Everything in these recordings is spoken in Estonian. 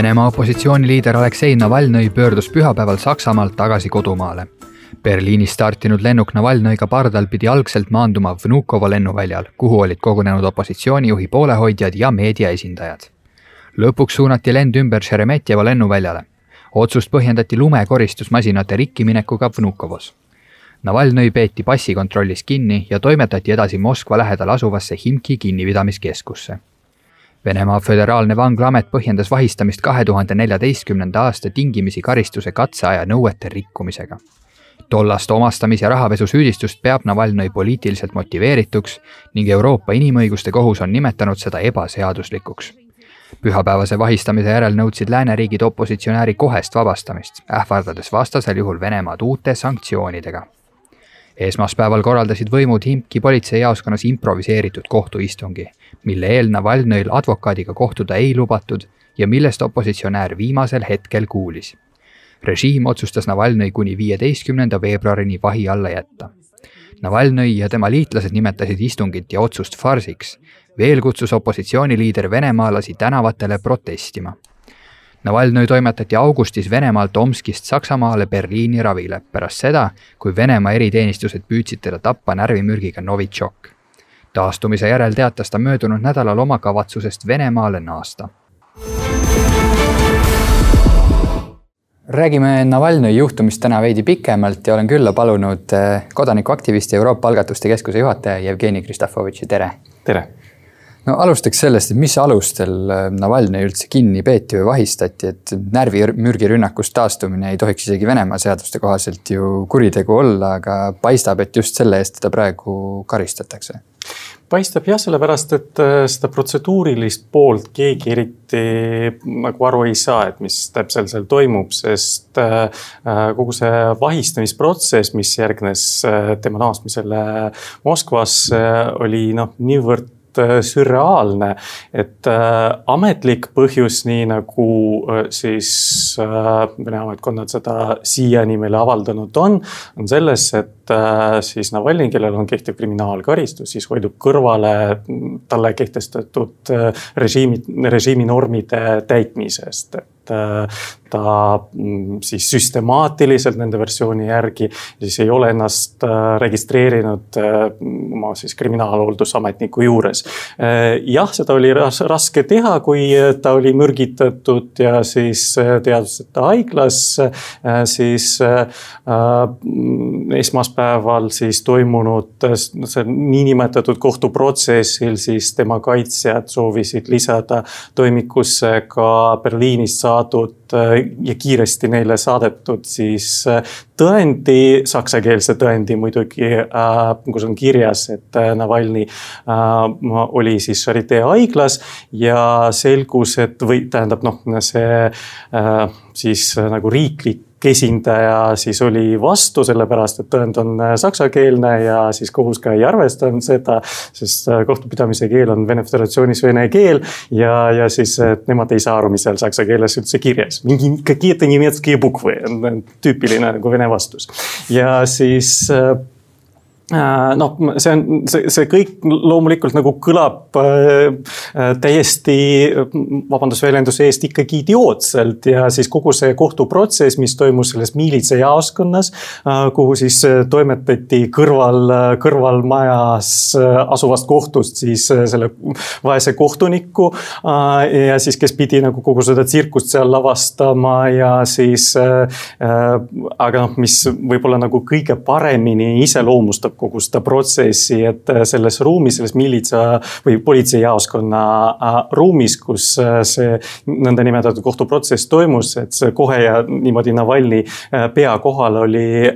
Venemaa opositsiooniliider Aleksei Navalnõi pöördus pühapäeval Saksamaalt tagasi kodumaale. Berliinis startinud lennuk Navalnõiga pardal pidi algselt maanduma Vnukovo lennuväljal, kuhu olid kogunenud opositsioonijuhi poolehoidjad ja meedia esindajad. lõpuks suunati lend ümber Šeremetjevo lennuväljale. otsust põhjendati lumekoristusmasinate rikkiminekuga Vnukovos. Navalnõi peeti passikontrollis kinni ja toimetati edasi Moskva lähedal asuvasse Himki kinnipidamiskeskusse Venemaa Föderaalne Vanglaamet põhjendas vahistamist kahe tuhande neljateistkümnenda aasta tingimisi karistuse katseaja nõuete rikkumisega. tollast omastamis- ja rahapesusüüdistust peab Navalnõi poliitiliselt motiveerituks ning Euroopa Inimõiguste Kohus on nimetanud seda ebaseaduslikuks. pühapäevase vahistamise järel nõudsid lääneriigid opositsionääri kohest vabastamist, ähvardades vastasel juhul Venemaad uute sanktsioonidega esmaspäeval korraldasid võimud Himki politseijaoskonnas improviseeritud kohtuistungi, mille eel Navalnõil advokaadiga kohtuda ei lubatud ja millest opositsionäär viimasel hetkel kuulis. režiim otsustas Navalnõi kuni viieteistkümnenda veebruarini vahi alla jätta. Navalnõi ja tema liitlased nimetasid istungit ja otsust farsiks. veel kutsus opositsiooniliider venemaalasi tänavatele protestima Navalnõi toimetati augustis Venemaalt Omskist Saksamaale Berliini ravile pärast seda, kui Venemaa eriteenistused püüdsid teda tappa närvimürgiga Novitšok. taastumise järel teatas ta möödunud nädalal oma kavatsusest Venemaale naasta. räägime Navalnõi juhtumist täna veidi pikemalt ja olen külla palunud eh, kodanikuaktivisti Euroopa Algatuste Keskuse juhataja Jevgeni Kristofovitši, tere. tere no alustaks sellest, et mis alustel äh, Navalnõi üldse kinni peeti või vahistati, et närvimürgirünnakust taastumine ei tohiks isegi Venemaa seaduste kohaselt ju kuritegu olla, aga paistab, et just selle eest teda praegu karistatakse. Paistab jah, sellepärast et äh, seda protseduurilist poolt keegi eriti nagu aru ei saa, et mis täpselt seal toimub, sest äh, kogu see vahistamisprotsess, mis järgnes tema naasmisele Moskvasse, oli noh, niivõrd Äh, sürreaalne, et äh, ametlik põhjus, nii nagu äh, siis Vene ametkonnad seda siiani meile avaldanud on, on selles, et siis Navalnõi, kellel on kehtiv kriminaalkaristus, siis hoidub kõrvale talle kehtestatud režiimi, režiimi normide täitmisest et äh, ta mm, siis süstemaatiliselt nende versiooni järgi siis ei ole ennast äh, registreerinud äh, oma siis kriminaalhooldusametniku juures. jah, seda oli raske teha, kui ta oli mürgitatud ja siis teadvuseta haiglas, siis esmaspäeval siis toimunud see niinimetatud kohtuprotsessil siis tema kaitsjad soovisid lisada toimikusse ka Berliinist saadud äh, ja kiiresti neile saadetud siis äh, tõendi, saksakeelse tõendi muidugi, äh, kus on kirjas, et Navalnõi oli siis Charité haiglas ja selgus, et või tähendab noh, see siis nagu riiklik esindaja siis oli vastu, sellepärast et tõend on äh, saksakeelne ja siis kohus ka ei arvestanud seda, sest äh, kohtupidamise keel on Vene Föderatsioonis vene keel ja, ja siis nemad ei saa aru, mis seal saksa keeles üldse kirjas. mingi какие-то немецкие буквы on tüüpiline nagu vene vastus ja siis äh, Äh, noh, see on, see, see kõik loomulikult nagu kõlab äh, äh, täiesti, vabandust väljenduse eest, ikkagi idiootselt ja siis kogu see kohtuprotsess, mis toimus selles miilitsajaoskonnas, kuhu siis toimetati kõrval, kõrvalmajas asuvast kohtust siis selle vaese kohtuniku. ja siis, kes pidi nagu kogu seda tsirkust seal lavastama ja siis, aga noh, mis võib-olla nagu kõige paremini iseloomustab kogu seda protsessi, et äh, selles ruumis, selles miilitsa või politseijaoskonna äh, ruumis, kus äh, see nõndanimetatud kohtuprotsess toimus, et see kohe ja niimoodi Navalnõi pea kohal oli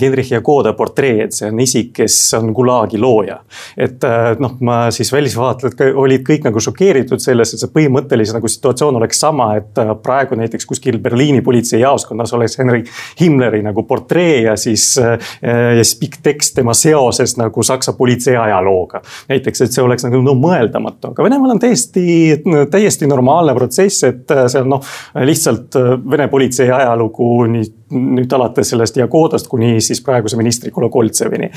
Genrich Jagoda portree, et see on isik, kes on Gulagi looja. et noh, ma siis välisvaatlejad olid kõik nagu šokeeritud sellest, et see põhimõtteliselt nagu situatsioon oleks sama, et praegu näiteks kuskil Berliini politseijaoskonnas oleks Henry Himmleri nagu portree ja siis, ja siis pikk tekst tema seoses nagu Saksa politsei ajalooga. näiteks, et see oleks nagu no mõeldamatu, aga Venemaal on täiesti, täiesti normaalne protsess, et seal noh, lihtsalt Vene politsei ajalugu nii nüüd alates sellest Jagodost kuni siis praeguse ministri Kolokoltsevini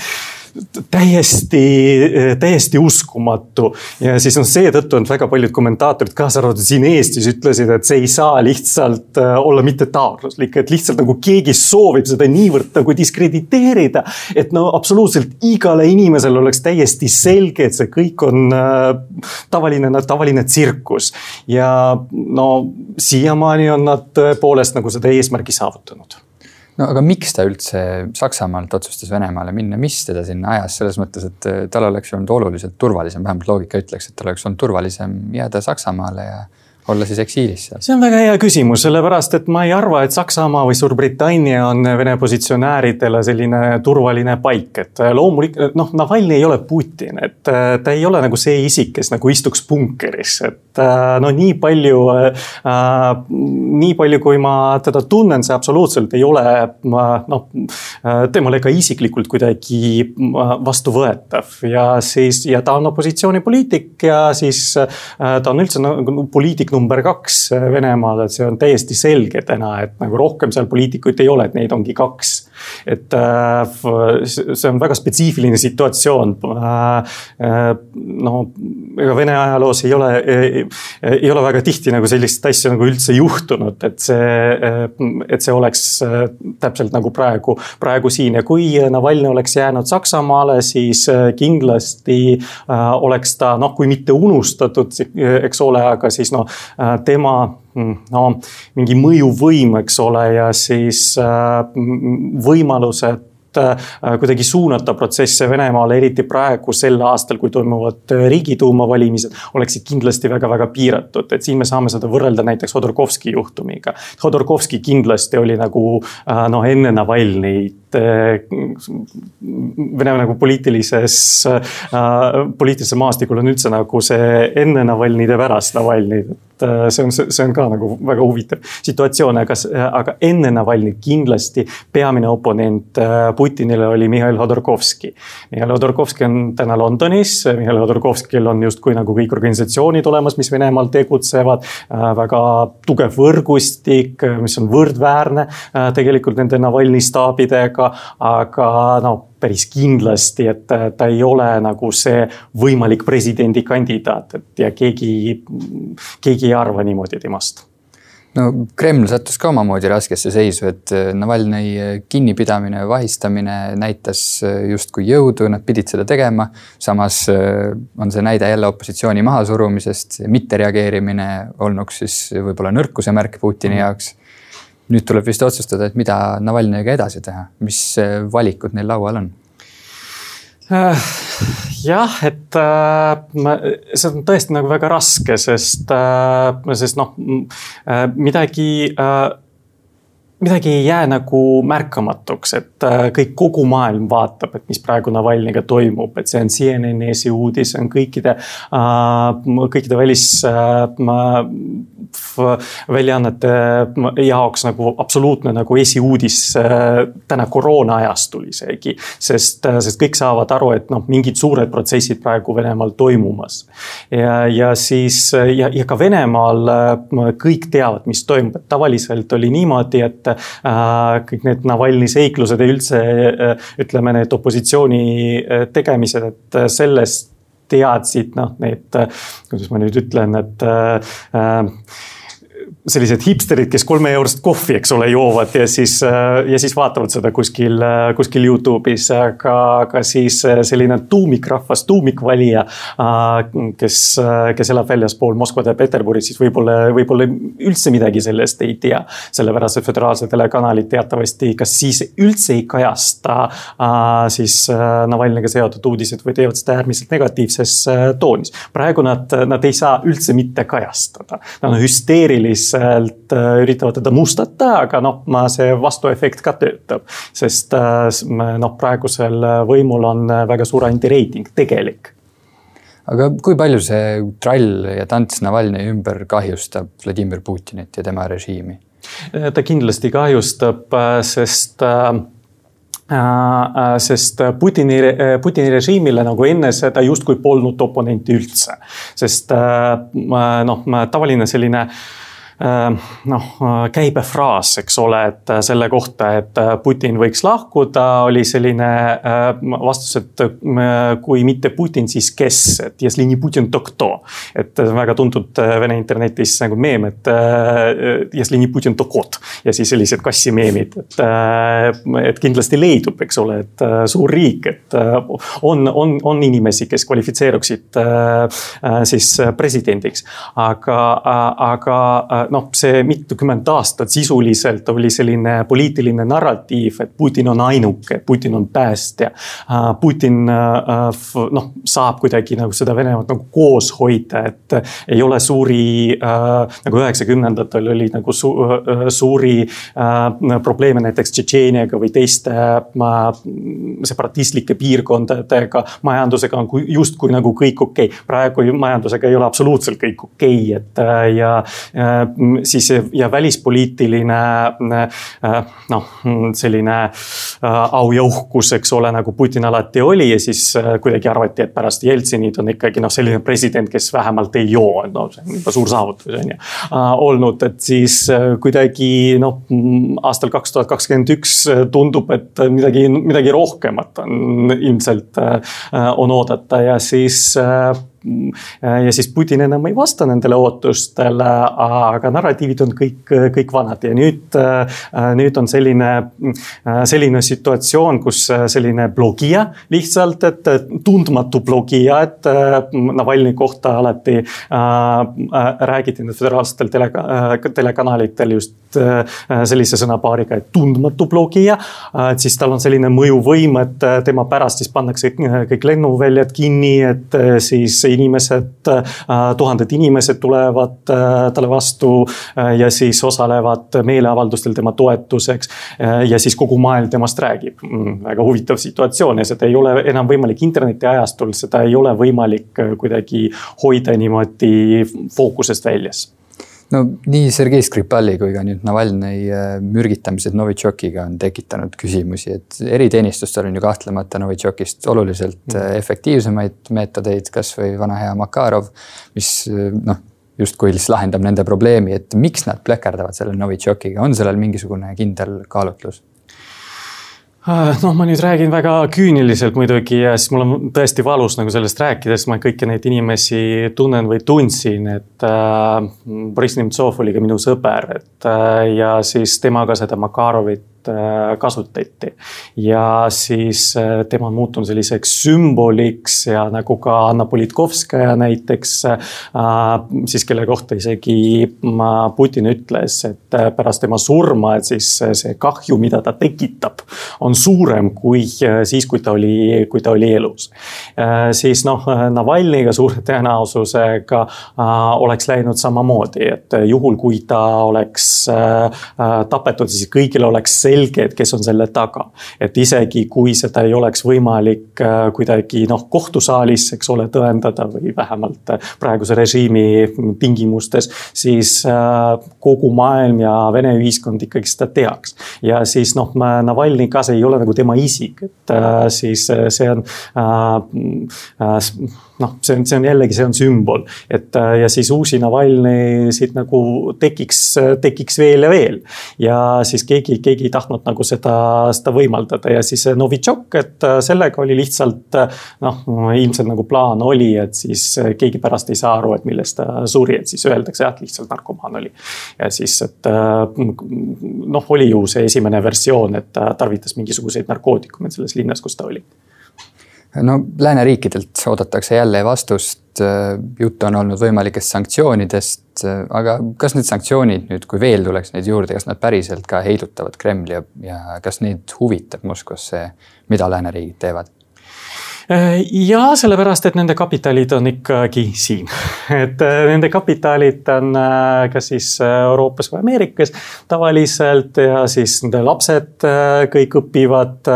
täiesti, täiesti uskumatu. ja siis noh, seetõttu on väga paljud kommentaatorid, kaasa arvatud siin Eestis, ütlesid, et see ei saa lihtsalt äh, olla mittetaotluslik, et lihtsalt nagu keegi soovib seda niivõrd nagu diskrediteerida. et no absoluutselt igale inimesele oleks täiesti selge, et see kõik on äh, tavaline, tavaline tsirkus. ja no siiamaani on nad tõepoolest nagu seda eesmärgi saavutanud no aga miks ta üldse Saksamaalt otsustas Venemaale minna, mis teda sinna ajas, selles mõttes, et äh, tal oleks olnud oluliselt turvalisem, vähemalt loogika ütleks, et tal oleks olnud turvalisem jääda Saksamaale ja olla siis eksiilis seal? see on väga hea küsimus, sellepärast et ma ei arva, et Saksamaa või Suurbritannia on Vene positsionääridele selline turvaline paik, et loomulikult noh, Navalnõi ei ole Putin, et äh, ta ei ole nagu see isik, kes nagu istuks punkeris, et äh, no nii palju äh,, nii palju, kui ma teda tunnen, see absoluutselt ei ole noh, äh, temale ka isiklikult kuidagi vastuvõetav ja siis, ja ta on opositsioonipoliitik ja siis äh, ta on üldse nagu poliitik number kaks Venemaal, et see on täiesti selge täna, et nagu rohkem seal poliitikuid ei ole, et neid ongi kaks et äh, see on väga spetsiifiline situatsioon. Äh, äh, no ega Vene ajaloos ei ole, ei ole väga tihti nagu sellist asja nagu üldse juhtunud, et see, et see oleks täpselt nagu praegu, praegu siin ja kui Navalnõi oleks jäänud Saksamaale, siis kindlasti oleks ta noh, kui mitte unustatud, eks ole, aga siis noh, tema Mm, no mingi mõjuvõim, eks ole, ja siis äh, võimalused äh, kuidagi suunata protsesse Venemaale, eriti praegu sel aastal, kui toimuvad äh, riigiduuma valimised, oleksid kindlasti väga-väga piiratud, et siin me saame seda võrrelda näiteks Hodorkovski juhtumiga. Hodorkovski kindlasti oli nagu noh, enne Navalnõit Vene nagu poliitilises äh,, poliitilisel maastikul on üldse nagu see enne Navalnõid ja pärast Navalnõid, et äh, see on, see on ka nagu väga huvitav situatsioon, aga, aga enne Navalnõid kindlasti peamine oponent äh, Putinile oli Mihhail Hodorkovski. Mihhail Hodorkovski on täna Londonis, Mihhail Hodorkovskil on justkui nagu kõik organisatsioonid olemas, mis Venemaal tegutsevad äh,. väga tugev võrgustik, mis on võrdväärne äh, tegelikult nende Navalnõi staabidega aga, aga no päris kindlasti, et ta ei ole nagu see võimalik presidendikandidaat, et ja keegi, keegi ei arva niimoodi temast no Kreml sattus ka omamoodi raskesse seisu, et Navalnõi kinnipidamine, vahistamine näitas justkui jõudu, nad pidid seda tegema. samas on see näide jälle opositsiooni mahasurumisest, mittereageerimine olnuks siis võib-olla nõrkuse märk Putini jaoks nüüd tuleb vist otsustada, et mida Navalnõiga edasi teha, mis valikud neil laual on? Äh, jah, et äh, see on tõesti nagu väga raske, sest, äh, sest noh, midagi midagi ei jää nagu märkamatuks, et kõik, kogu maailm vaatab, et mis praegu Navalnõiga toimub, et see on CNN-i esiuudis, on kõikide, kõikide välis väljaannete jaoks nagu absoluutne nagu esiuudis äh, täna koroona ajastul isegi. sest, äh, sest kõik saavad aru, et noh, mingid suured protsessid praegu Venemaal toimumas. ja, ja siis ja, ja ka Venemaal äh, kõik teavad, mis toimub, et tavaliselt oli niimoodi, et äh, kõik need Navalnõi seiklused ja üldse ütleme, need opositsiooni tegemised, et sellest teadsid noh, need, kuidas ma nüüd ütlen, et äh, sellised hipsterid, kes kolme eurost kohvi, eks ole, joovad ja siis, ja siis vaatavad seda kuskil, kuskil Youtube'is, aga, aga siis selline tuumikrahvas, tuumikvalija, kes, kes elab väljaspool Moskvat ja Peterburit, siis võib-olla, võib-olla üldse midagi sellest ei tea. sellepärast, et föderaalsed telekanalid teatavasti kas siis üldse ei kajasta siis Navalnõiga seotud uudiseid või teevad seda äärmiselt negatiivses toonis. praegu nad, nad ei saa üldse mitte kajastada, nad on hüsteerilised sealt äh, üritavad teda mustata, aga noh, see vastuefekt ka töötab. sest äh, noh, praegusel võimul on väga suur antireiting, tegelik aga kui palju see trall ja tants Navalnõi ümber kahjustab Vladimir Putinit ja tema režiimi? ta kindlasti kahjustab, sest sest Putini, Putini režiimile nagu enne seda justkui polnud oponenti üldse. sest noh, tavaline selline äh, noh, käibefraas, eks ole, et selle kohta, et Putin võiks lahkuda, oli selline vastus, et kui mitte Putin, siis kes, et если не Putin, то кто. et väga tuntud Vene internetis nagu meem, et если не Putin, то kot ja siis sellised kassimeemid, et, et kindlasti leidub, eks ole, et suur riik, et on, on, on inimesi, kes kvalifitseeruksid siis presidendiks. aga, aga noh, see mitukümmend aastat sisuliselt oli selline poliitiline narratiiv, et Putin on ainuke, Putin on päästja. Putin noh, saab kuidagi nagu seda Venemaad nagu koos hoida, et ei ole suuri nagu üheksakümnendatel oli nagu su, suuri probleeme näiteks Tšetšeeniaga või teiste separatistlike piirkondadega. majandusega on justkui nagu kõik okei okay., praegu majandusega ei ole absoluutselt kõik okei okay,, et ja siis ja välispoliitiline noh, selline au ja uhkus, eks ole, nagu Putin alati oli ja siis kuidagi arvati, et pärast Jeltsinit on ikkagi noh, selline president, kes vähemalt ei joo, no see on juba suur saavutus on ju. olnud, et siis kuidagi noh, aastal kaks tuhat kakskümmend üks tundub, et midagi, midagi rohkemat on ilmselt on oodata ja siis Äh, ja siis Putin enam ei vasta nendele ootustele, aga narratiivid on kõik, kõik vanad ja nüüd, äh, nüüd on selline, äh, selline situatsioon, kus selline blogija lihtsalt, et tundmatu blogija, et Navalnõi kohta alati räägiti nüüd föderaalsetel tele, telekanalitel just sellise sõnapaariga, et tundmatu blogija. et siis tal on selline mõjuvõim, et tema pärast siis pannakse kõik lennuväljad kinni, et siis inimesed, äh, tuhanded inimesed tulevad äh, talle vastu äh, ja siis osalevad meeleavaldustel tema toetuseks. ja siis kogu maailm temast räägib. Mm, väga huvitav situatsioon ja seda ei ole enam võimalik internetiajastul, seda ei ole võimalik kuidagi hoida niimoodi fookusest väljas no nii Sergei Skripali kui ka nüüd Navalnõi äh, mürgitamised Novitšokiga on tekitanud küsimusi, et eriteenistustel on ju kahtlemata Novitšokist oluliselt mm. Äh, efektiivsemaid meetodeid, kasvõi vana hea Makarov, mis äh, noh, justkui siis lahendab nende probleemi, et miks nad plekerdavad selle Novitšokiga, on sellel mingisugune kindel kaalutlus? Ah, noh, ma nüüd räägin väga küüniliselt muidugi ja siis mul on tõesti valus nagu sellest rääkida, sest ma kõiki neid inimesi tunnen või tundsin, et äh, Boriss Nemtsov oli ka minu sõber, et äh, ja siis temaga seda Makarovit kasutati. ja siis äh, tema on muutunud selliseks sümboliks ja nagu ka Anna Politkovskaja näiteks. Äh, siis kelle kohta isegi Putin ütles, et pärast tema surma, et siis see kahju, mida ta tekitab, on suurem kui siis, kui ta oli, kui ta oli elus. siis noh, Navalnõiga suure tõenäosusega oleks läinud samamoodi, et juhul, kui ta oleks tapetud, siis kõigil oleks selge, et kes on selle taga. et isegi kui seda ei oleks võimalik äh, kuidagi noh, kohtusaalis, eks ole, tõendada või vähemalt äh, praeguse režiimi tingimustes, siis äh, kogu maailm ja Vene ühiskond ikkagi seda teaks. ja siis noh, Navalnõi ka see ei ole nagu tema isik, et siis see on noh, see on, see on jällegi, see on sümbol, et ja siis uusi Navalnõisid nagu tekiks, tekiks veel ja veel. ja siis keegi, keegi ei tahtnud nagu seda, seda võimaldada ja siis Novitšok, et sellega oli lihtsalt noh, ilmselt nagu plaan oli, et siis keegi pärast ei saa aru, et millest ta suri, et siis öeldakse jah, et lihtsalt narkomaan oli. ja siis, et noh, oli ju see esimene versioon, et ta tarvitas mingisuguseid narkootikume selles linnas, kus ta oli no lääneriikidelt oodatakse jälle vastust, juttu on olnud võimalikest sanktsioonidest, aga kas need sanktsioonid nüüd, kui veel tuleks neid juurde, kas nad päriselt ka heidutavad Kremli ja, ja kas neid huvitab Moskvas see, mida lääneriigid teevad? Ja sellepärast, et nende kapitalid on ikkagi siin. et äh, nende kapitalid on äh, kas siis Euroopas või Ameerikas tavaliselt ja siis nende lapsed äh, kõik õpivad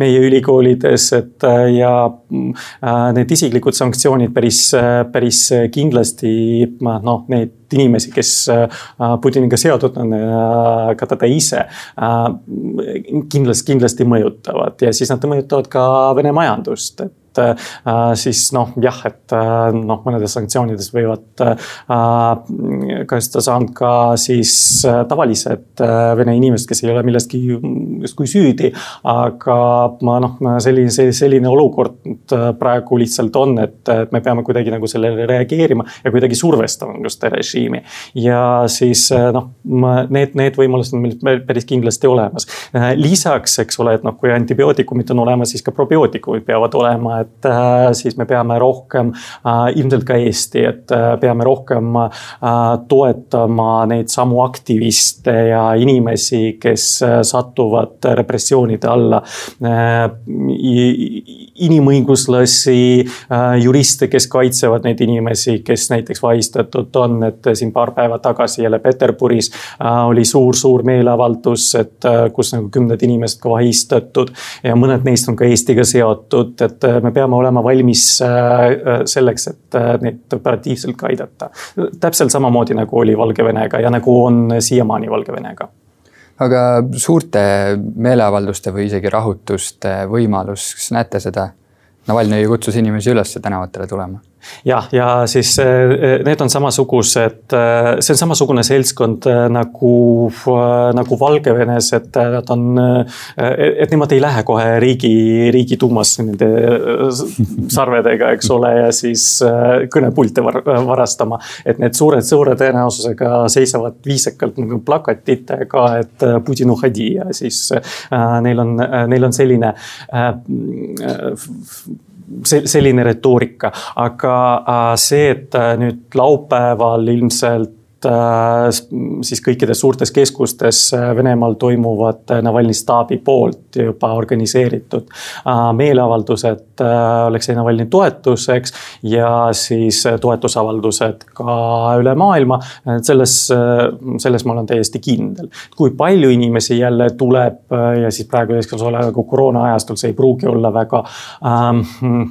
meie ülikoolides, et ja need isiklikud sanktsioonid päris, päris kindlasti noh, neid inimesi, kes Putiniga seotud on, ka teda ise kindlasti, kindlasti mõjutavad. Ja siis nad mõjutavad ka Vene majandust, et siis noh, jah, et noh, mõnedes sanktsioonides võivad kasutada saanud ka siis tavalised vene inimesed, kes ei ole milleski justkui süüdi. aga ma noh, selline, selline olukord praegu lihtsalt on, et, et me peame kuidagi nagu sellele reageerima ja kuidagi survestama just režiimi. ja siis noh, need, need võimalused on meil päris kindlasti olemas. lisaks, eks ole, et noh, kui antibiootikumid on olemas, siis ka probiootikumid peavad olema, et äh, siis me peame rohkem, äh, ilmselt ka Eesti, et äh, peame rohkem toetama neid samu aktiviste ja inimesi, kes satuvad repressioonide alla. Inimõiguslasi, juriste, kes kaitsevad neid inimesi, kes näiteks vahistatud on, et siin paar päeva tagasi jälle Peterburis oli suur-suur meeleavaldus, et kus nagu kümned inimesed ka vahistatud ja mõned neist on ka Eestiga seotud, et äh, me peame olema valmis äh, äh, selleks, et neid operatiivselt ka aidata. täpselt samamoodi nagu oli Valgevenega ja nagu on siiamaani Valgevenega aga suurte meeleavalduste või isegi rahutuste võimalus, kas näete seda? Navalnõi kutsus inimesi üles tänavatele tulema jah, ja siis eh, need on samasugused, eh, see on samasugune seltskond eh, nagu, nagu Valgevenes, et nad on, et nemad ei lähe kohe riigi, riigiduumasse nende sarvedega, eks ole, ja siis kõnepulte varastama. et need suured, suure tõenäosusega seisavad viisakalt nagu plakatitega, et Putin uhadi ja siis neil on, neil on selline selline retoorika, aga äh, see, et äh, nüüd laupäeval ilmselt Äh, siis kõikides suurtes keskustes Venemaal toimuvad Navalnõi staabi poolt juba organiseeritud meeleavaldused Aleksei Navalnõi toetuseks ja siis toetusavaldused ka üle maailma. selles, selles ma olen täiesti kindel. kui palju inimesi jälle tuleb ja siis praegu nagu koroona ajastul see ei pruugi olla väga ähm,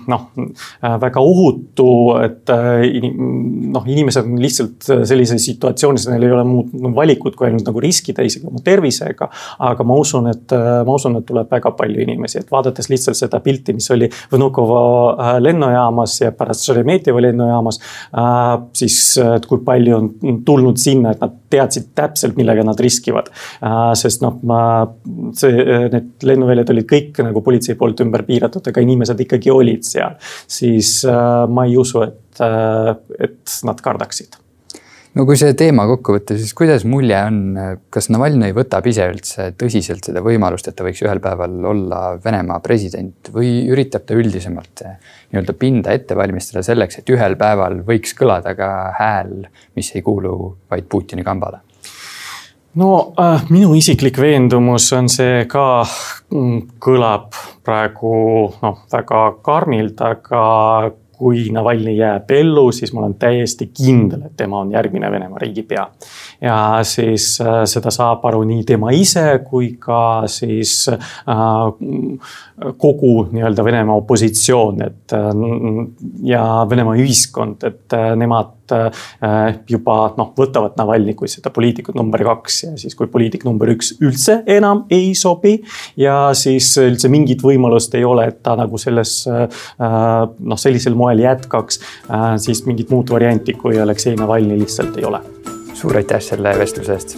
noh, väga ohutu, et noh, inimesed on lihtsalt sellises situatsioonis neil ei ole muud valikut, kui ainult nagu riskida isegi oma tervisega. aga ma usun, et, ma usun, et tuleb väga palju inimesi, et vaadates lihtsalt seda pilti, mis oli Vnukovo lennujaamas ja pärast Šeremetjevo lennujaamas. Siis, et kui palju on tulnud sinna, et nad teadsid täpselt, millega nad riskivad. Sest noh, see, need lennuväljad olid kõik nagu politsei poolt ümber piiratud, aga inimesed ikkagi olid seal. siis ma ei usu, et, et nad kardaksid no kui see teema kokku võtta, siis kuidas mulje on, kas Navalnõi võtab ise üldse tõsiselt seda võimalust, et ta võiks ühel päeval olla Venemaa president või üritab ta üldisemalt eh, nii-öelda pinda ette valmistada selleks, et ühel päeval võiks kõlada ka hääl, mis ei kuulu vaid Putini kambale? no äh, minu isiklik veendumus on see ka mm, kõlab praegu noh, väga karmilt, aga kui Navalnõi jääb ellu, siis ma olen täiesti kindel, et tema on järgmine Venemaa riigipea. Ja siis äh, seda saab aru nii tema ise kui ka siis äh, kogu nii-öelda Venemaa opositsioon, et äh, ja Venemaa ühiskond, et nemad juba noh, võtavad Navalnõi kui seda poliitikut number kaks ja siis, kui poliitik number üks üldse enam ei sobi. ja siis üldse mingit võimalust ei ole, et ta nagu selles noh, sellisel moel jätkaks, siis mingit muud varianti kui Aleksei Navalnõi lihtsalt ei ole. Suur aitäh selle vestluse eest